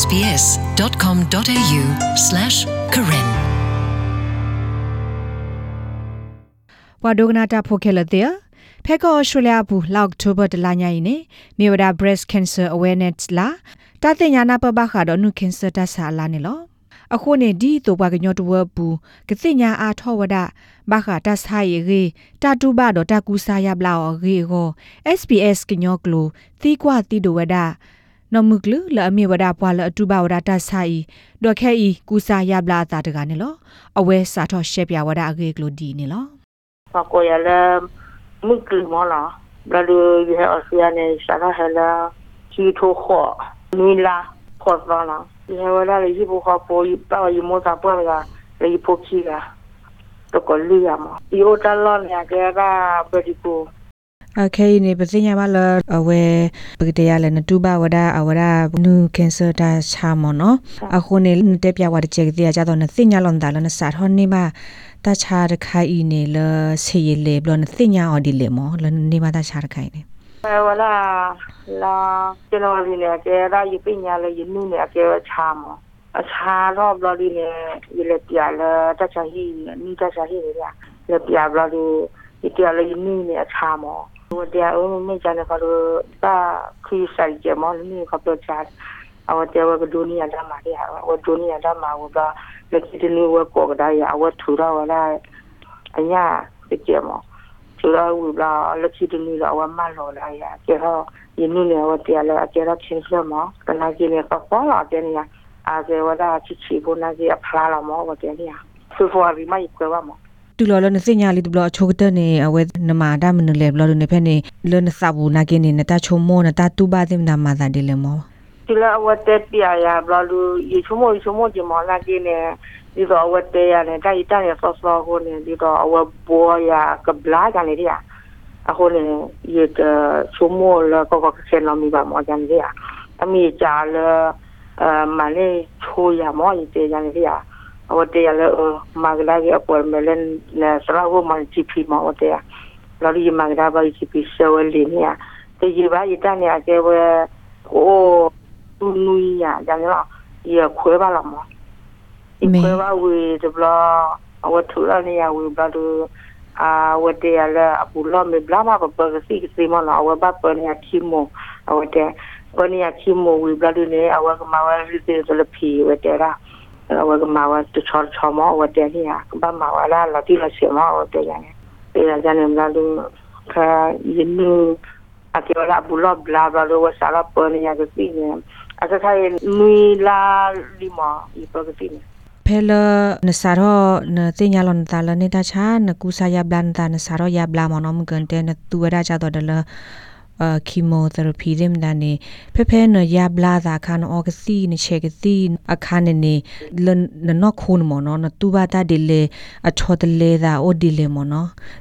sbs.com.au/karen ဘွာဒိုဂနာတာဖိုခဲလတဲ့ဖဲကောဩစတြေးလျဘူးလောက်တိုဘာတလာညာရင်နေမြေဝဒ breast cancer awareness လာတာတင်ညာနာပပခါတော့နု cancer တဆာလာနေလောအခုနေဒီတော့ဘကညောတဝဘူးကတိညာအားထောဝဒဘခတာဆိုင်ရေတာတူဘတော့တကူစာရပလာရေကို SPS ကညောကလိုသီကွာတီဒဝဒ နော်မုကလလအမေဝဒပွာလအတူဘဝဒတာဆိုင်ဒေါ်ခဲဤကူစာရပလာတာတကနေလောအဝဲစာထောရှက်ပြဝဒအဂေကလိုဒီနေလော fa ko ya la mu kli mo la la lu ye o sia ne sa la ha la chi tho kho ni la kho la la ye wa la yi bu kho po yi pa yi mo sa po la le yi po chi la to ko li ya mo yi o ta lo ne ga ga pe di ko အခဲနေပစင်ရပါလအဝဲပကတရလည်းနတူပါဝဒအဝရနူကင်ဆာတာချာမနော်အခုနေတက်ပြဝဒချက်တရားကြတော့နသိညာလွန်တာလည်းစာထောနေပါတခြားတစ်ခိုင်နေလဆေးရလေဘလနသိညာအော်ဒီလေမောလနေပါတခြားတစ်ခိုင်နေအဲဝလာလာကျွန်တော်လေးလည်းကဲဒါယပညာလည်းယနုနဲ့ကဲချာမအချာတော့ဘလဒီနဲ့ရလေပြလာတခြားဟိနီတခြားဟိလေပြလေပြဘလဒီဒီပြလည်းယနုနဲ့ချာမော Dia ni jangan kalau tak kisah je mal ni kau pelajar. Awak dia awak dunia dah mari awak dunia dah mau dah lagi ni awak kok dah ya awak thura wala anya je mal. Thura wala lagi ni lah awak mal lah ya. Kira ini ni awak dia lah kira kisah mal. Kena kini kau kau lah dia ni ya. Aje wala cici pun aje apa lah mal awak dia ni ya. Sesuatu mai kau mal. တူလော်လော်နစိညာလီတူလော်အချိုကတဲ့နေအဝဲနမာဒါမနလေဘလော်နေဖက်နေလော်နစာဘူးနာကင်းနေနတချုံမောနတတူပါသိမနာမာသာဒီလေမောဒီလော်အဝတ်တက်ပြရဘလော်လူရေချုံမောရေချုံမောဒီမောလာကင်းနေဒီတော့အဝတ်တဲရတယ်တိုက်တိုက်ရဆော့ဆော့ကိုနေဒီတော့အဝတ်ဘောရကဘလာကြနေတယ်အခုလေရေချုံမောလကောကခဲလော်မီပါမောကြနေတယ်အမိကြလအမလေးချိုးရမောရေကြနေတယ် လေမဂလာကြီးအပေါ်မလန်လာစရာဝမန်ချီဖီမောတဲ့လာလီမဂလာပါချီဖီဆောလီနီယာတေကြီးပါရတဲ့နေအကျဲဝဲဟို tu nui ya ya la ye khwe ba la mo i khwe ba we de bla awa thu la ne ya we ba do a wa de ya la apu lo me bla ma ba ba si si mo na awa ba pa ne ya ki mo awa de pa ne ya ki mo we bla do ne awa ka ma wa ri de de la phi we de ra awa ka ma wa tu chor chor mo awa de ni ya ba ma wa la la ti la si mo awa de ya ne de ya ja ne bla do ka yinu akiola bulo bla bla lo wa sala pa ne ya ka si ne အစခိုင်နွေလာလီမာဤပကတိနေဖဲလနစာရောနတင်ညာလွန်တာလနေတာချာနကူစာယဘလန်တာနစာရောယဘလာမနမကန်တဲ့နတူဝရကြတော့ဒလ အာကီမိုသီရပီရမ်ဒနေဖဖဲနယဘလာဇာခန်အောဂစီနချေဂစီအခါနေနေလနနခုန်မောနနတူဘာတာဒီလေအထောတလေသာအိုဒီလေမောန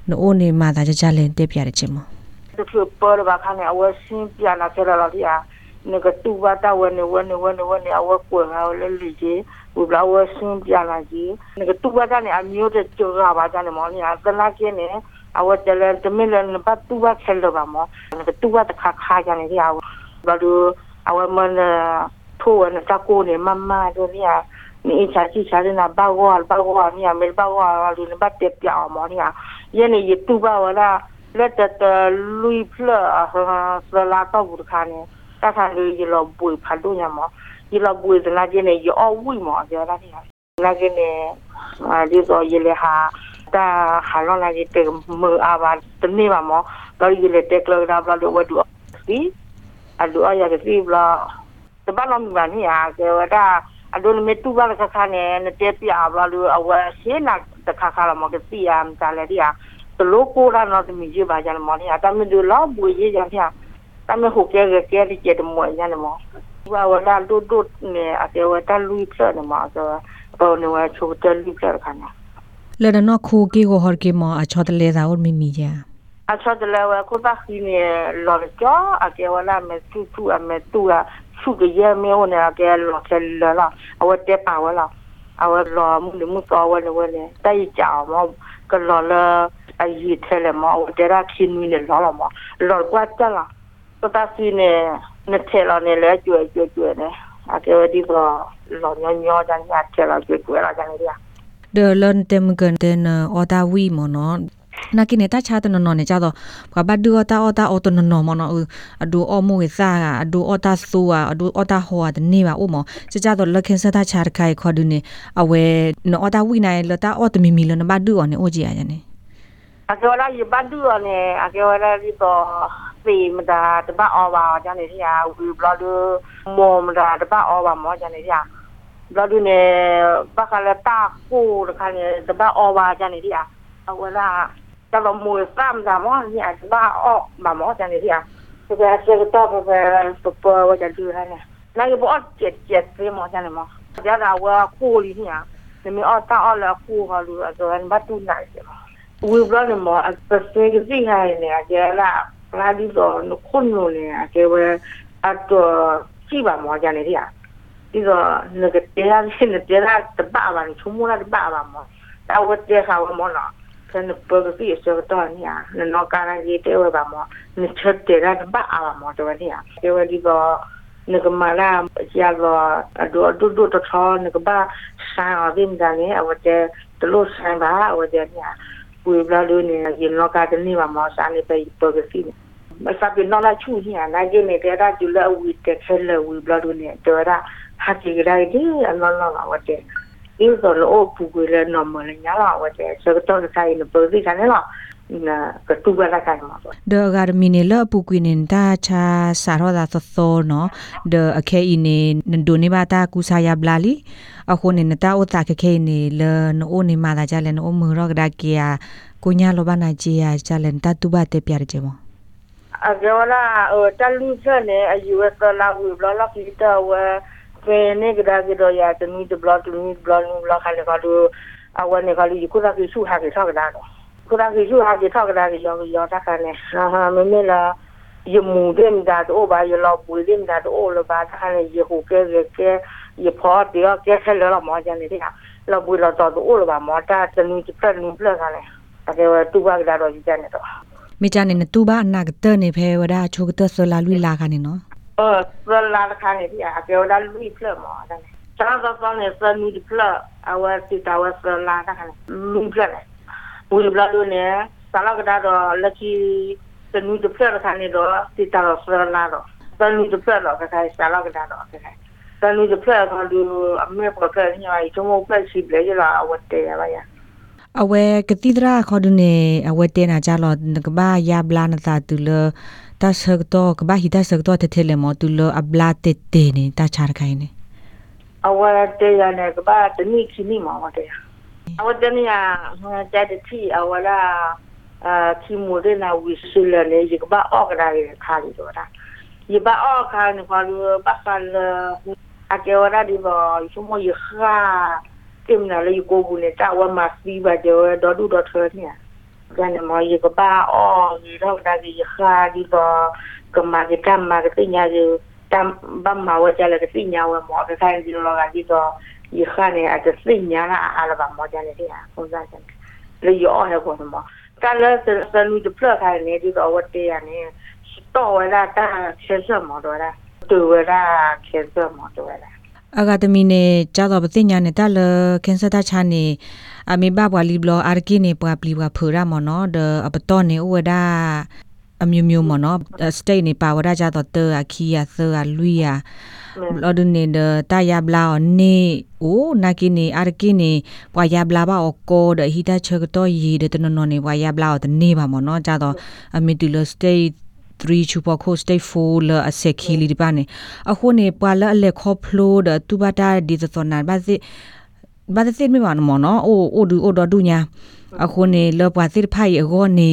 နိုနေမာသာကြကြလင်တက်ပြရချင်မောသူပေါ်ဘာခါနေအဝစင်းပြနာဆရာလာဒီယာနကတူဘာတာဝနေဝနေဝနေဝနေအဝကွယ်ဟာလေလီကြီးဘူလာဝစင်းပြလာကြီးနကတူဘာတာနေအမျိုးတဲ့ကြောရပါကြနေမောနအသလားကင်းနေ awatele temile npa tuwa khelo ba mo tuwa ta kha kha ya ne ya ba lu awaman thu an ta ko ne mamma do ni ya ni cha chi cha ne ba go al ba go ni ya mel ba go al ni ba te pya mo ni ya ye ne ye tuwa wala let that lui pla sa la ta bu kha ne ta kha lu ye lo bui pha do ya mo ye lo bui la je ne ye o wi mo ya la ni ya la je ne a di so ye le ha ရမှာရလောပွေစနာကျင်းနေရောဝိမောပြောတာဒီဟာနာကျင်းနေအာဒီတော့ရလေဟာတာဟာလောလာကြီးတေမအဘာတနေပါမောတော့ရလေတက်လောက်တာဘလို့ဝတ်တော့စီအလူအရကစီဘလာတပတ်လုံးမနီယာကေဝတာအဒုလမေတူဘာကခါနေနတေပြအဘလို့အဝရှင်းနာတခါခါလာမောကစီယမ်တာလေဒီယာတလို့ကိုလာတော့တမီကြီးပါကြတယ်မောနီယာတမီတို့လောက်ပွေရေးကြ လနနခိုကေကိုဟော်ကေမအချောတလေသာဦးမီမီယာအချောတလေဝကိုပါခီနေလော်ကျော်အကေဝလာမတူတူအမတူအစုကရမေဝနေအကေလော်ခဲလာအဝတ်တပါဝလာအဝတ်လော်မှုမှုတော်ဝနေဝနေတိုင်ကြမောကလော်လာအယီထဲလေမောဒရာခင်းနီလော်လာမောလော်ကွတ်တလာပတာစီနေနဲ့ထဲလော်နေလဲကျွဲကျွဲကျွဲနေအကေဝဒီကလော်ညောညောတန်းရထဲလော်ကျွဲကျွဲလာကြနေရ the learn them gan then or da we mo no နာကိနေတာချာတနနော်နေကြတော့ဘာဘဒူအတာအတာအတနနော်မနော်အဒူအမွေစာကအဒူအတာဆူအအဒူအတာဟောတနေပါဦးမကြကြတော့လခင်စတာချာတခိုင်ခေါ်ဒူနေအဝဲနော်အတာဝိနိုင်လတာအတမီမီလနဘဒူအောင်နေအိုကြီးရရနေအကျော်လာရဘဒူအောင်နေအကျော်လာရတော့စီမတာတပတ်အော်ပါကျန်နေရဦးဘလော့မောမတာတပတ်အော်ပါမောကျန်နေရ 为不了的么么的，这把二娃么家里的呀，不了的呢，把看了大锅的看呢，这把二娃家里的呀，啊，我那这个木三的么呀，这把二妈么家里的呀，这个这个到这个不不我家住他呢，那个不二姐姐谁么家里么，家那我锅里呢，你们二大二了锅好了，这个你把都拿去嘛。 we brought them more as the thing is in here in there la la di do no kunno ne ke we at to chi ba mo ja ne dia di do ne ke te ya sin ne te la te ba ba ni chumu la te ba ba mo ta we te ha we mo na ke ne po ke ti So to ni ya ne no ka na ji te we ba mo ne che te la te ba ba mo to ni ya ke we di do ne ke ma la ya lo do do do to cho ne ke ba sa a dim da ne a we te de lo sa ba a we te ni ya ဝေဘလာလို့နေရင်လောကတနေမှာမစားနေပဲပေါ်ကစီမစားပြနော်လာချူညာနာကျနေတဲ့အကျူလာဝီတက်ခဲလဝေဘလာလို့နေတော့ရဟာကြီးကြိုင်ဒီအလောလောလာဝတ်တဲ့ဒီဆိုလို့ပူကွေလဲနော်မလဲညာလာဝတ်တဲ့စကတော့ဆိုင်နေပေါ် စီကနေလားနာကတူဘလာကိုင်မှာပေါ့ the gar mi ne la pu kwi ne ta cha sa ro da so so no the akhe i ne ndo ne ba ta ku sa ya bla li a kho ne ta o ta khe khe ne le no o ne ma da ja le no o mu ro ga ke ya ko nya lo ba na ji ya ja le ta tu ba te pya je mo အကြောလာဟိုတလူဆက်နေအယူအဆလာဝေဘလာ ကီတာဝဲဖေနေကြဒါကြတော့ရတနည်းဘလော့တနည်းဘလော့ဘလော့ခါလေကတော့အဝနေကလေးကိုလာကီဆူဟာကေဆောက်ကြတာတော့ကိုလာကီဆူဟာကေဆောက်ကြတာရောရောတာခါနေဟာမမေလာယမှုတဲ့မြတ်တော့ဘာရလောက်ပွေတဲ့မြတ်တော့လောဘာခါနေယခုကဲကဲယဖော်တရားကဲခဲလောမောကြနေတဲ့လောက်ပွေလောက်တော့တော့ဘာမောတာတနည်းတက်နည်းပြခါနေအကေဝတူပါကြတော့ကြည့်နေတော့ me cha ne tu ba na ga 呃，是哪里看的片？表达绿色嘛的。上次上的是绿色，啊，我最早我是哪里看的？绿色的，绿色的呢？上那个那个那去是绿色的看的多，最早是哪个？是绿色的看看上那个那个看看。咱那个票他就没过票，你话一周末票起不来就拉我带呀吧呀。အဝဲကတိဒရာခေါ်ဒုနေအဝဲတဲနာကြလောကဘာယာဘလာနတာတူလ တာဆကတော့ကဘာဟိတာဆကတော့တထဲလေမတူလအဘလာတေတေနေတာချာခိုင်းနေအဝရတေရနေကဘာတနိခိနိမောတဲ့အဝတနိယဟောတဲ့တိအဝလာအခီမိုရနာဝိဆူလနေကဘာအော့ကရာရခါရီတော့တာဒီဘာအော့ခါနေခေါ်လို့ဘာပါလအကေဝရဒီဘောရှုမယခါတင်နာလေကိုဘူးနေတာဝမစီဘာကြောဒေါ်ဒူဒေါ်ထော်နေ กันมอยก็บ้าอ้อยีเราได้ยีคาดีบ่ก็มาก็ตามมาก็ติญาอยู่ตามบ้ามาว่าจะเลยก็ติญาว่าหมอก็ใครดีเราก็ดีก็ยีคาเนี่ยอาจจะติญาละอะไรบ้าหมอจะเลยที่อ่ะคนละกันเลยย่อให้คนหมอกันแล้วสนุกจะเพลิดใครเนี่ยดีก็ว่าเตียเนี่ยต่อเวลาตาเชื่อเชื่อหมอด้วยละตัวเวลาเชื่อเชื่อหมอด้วยละ အဂါတမီနေကြတော့ပသိညာနေတလခင်စတာချာနေအမေဘဘွာလီဘလအာရကိနေပွာပလီဘွာဖူရမနော်ဒအပတော်နေဥဝဒအမျိုးမျိုးမနော်စတိတ်နေပါဝဒကြတော့တအခီယာသအလူယာလောဒနေဒတာယဘလာနေအိုနာကိနေအာရကိနေပွာယဘလာဘာအကောဒဟီတာချကတော့ရီဒတနနနေပွာယဘလာတနေပါမနော်ကြတော့အမေတူလစတိတ် 3 chupa kho state 4 la ase khili di bane a kho ne pa la le kho flow da tu ba da di da so nan ba si ba da sit mi ba no no o o du o do du nya a kho ne la pa sit phai a go ne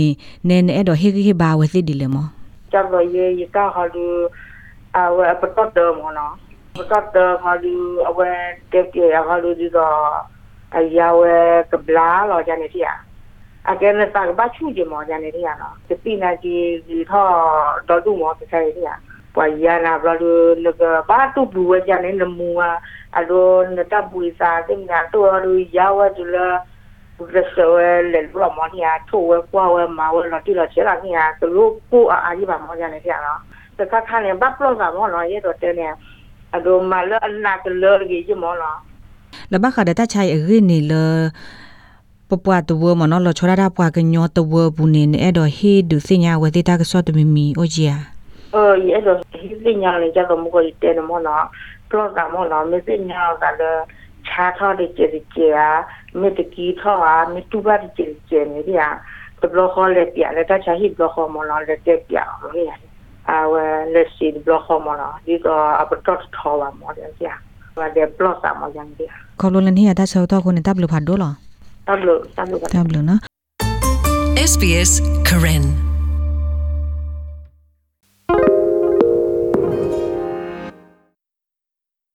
ne ne do he he ba we sit di le mo chang lo ye ye ka ha du a we a pa tot de mo no pa tot de ha du a we te ke ha du di do a ya we ka bla lo ja ne ti a အကဲနဲ့စာကဘာချူကြမောကြနေရနော်စပိနာကြီးဒီထောတော်တူမောတစ်ဆိုင်ရပွာရနာဘလူလကဘာတူဘူဝကြနေနမူအလိုနတဘူစာတင်ကတော်လူရဝဒလရစဝဲလေဘလမောနီယာထိုးဝဲကွာဝဲမာဝဲလော်တီလော်ချေလာနီယာသလိုကိုအာအာကြီးပါမောကြနေရနော်စကခါနေဘပလော့ကမောနော်ရဲ့တော့တဲနေအလိုမလအနာကလော်ကြီးကြမောနော်လဘခါဒတချိုင်အရင်နေလော် ပပွားတဝမနော်လချရတာပွားကညောတဝဘူးနေအဲ့တော့ဟေဒုစညာဝတိတာကစောတမီမီအိုဂျီယာအော်ရဲ့တော့ဟိစညာလေကြတော့မကိုတဲနမောလားပလော့ကမောလားမစညာကလည်းချာထော်တဲ့ကြည်ကြည်အားမေတကီထော်အားမေတူပါတဲ့ကြည်ကြည်နေပြဘလော့ခေါ်လေပြလေတချာဟိဘလော့ခေါ်မောလားလက်တက်ပြအောင်လေအာဝဲလက်စီဘလော့ခေါ်မောလားဒီတော့အပတော့ထော်ပါမောတယ်ပြဝါတဲ့ဘလော့စာမောយ៉ាងပြခေါလိုလန်ဟီယာတာဆောတော့ခုနေတပ်လို့ဖတ်တော့လား တဘလို့တဘလို့တပ်လို့နော် SBS Karen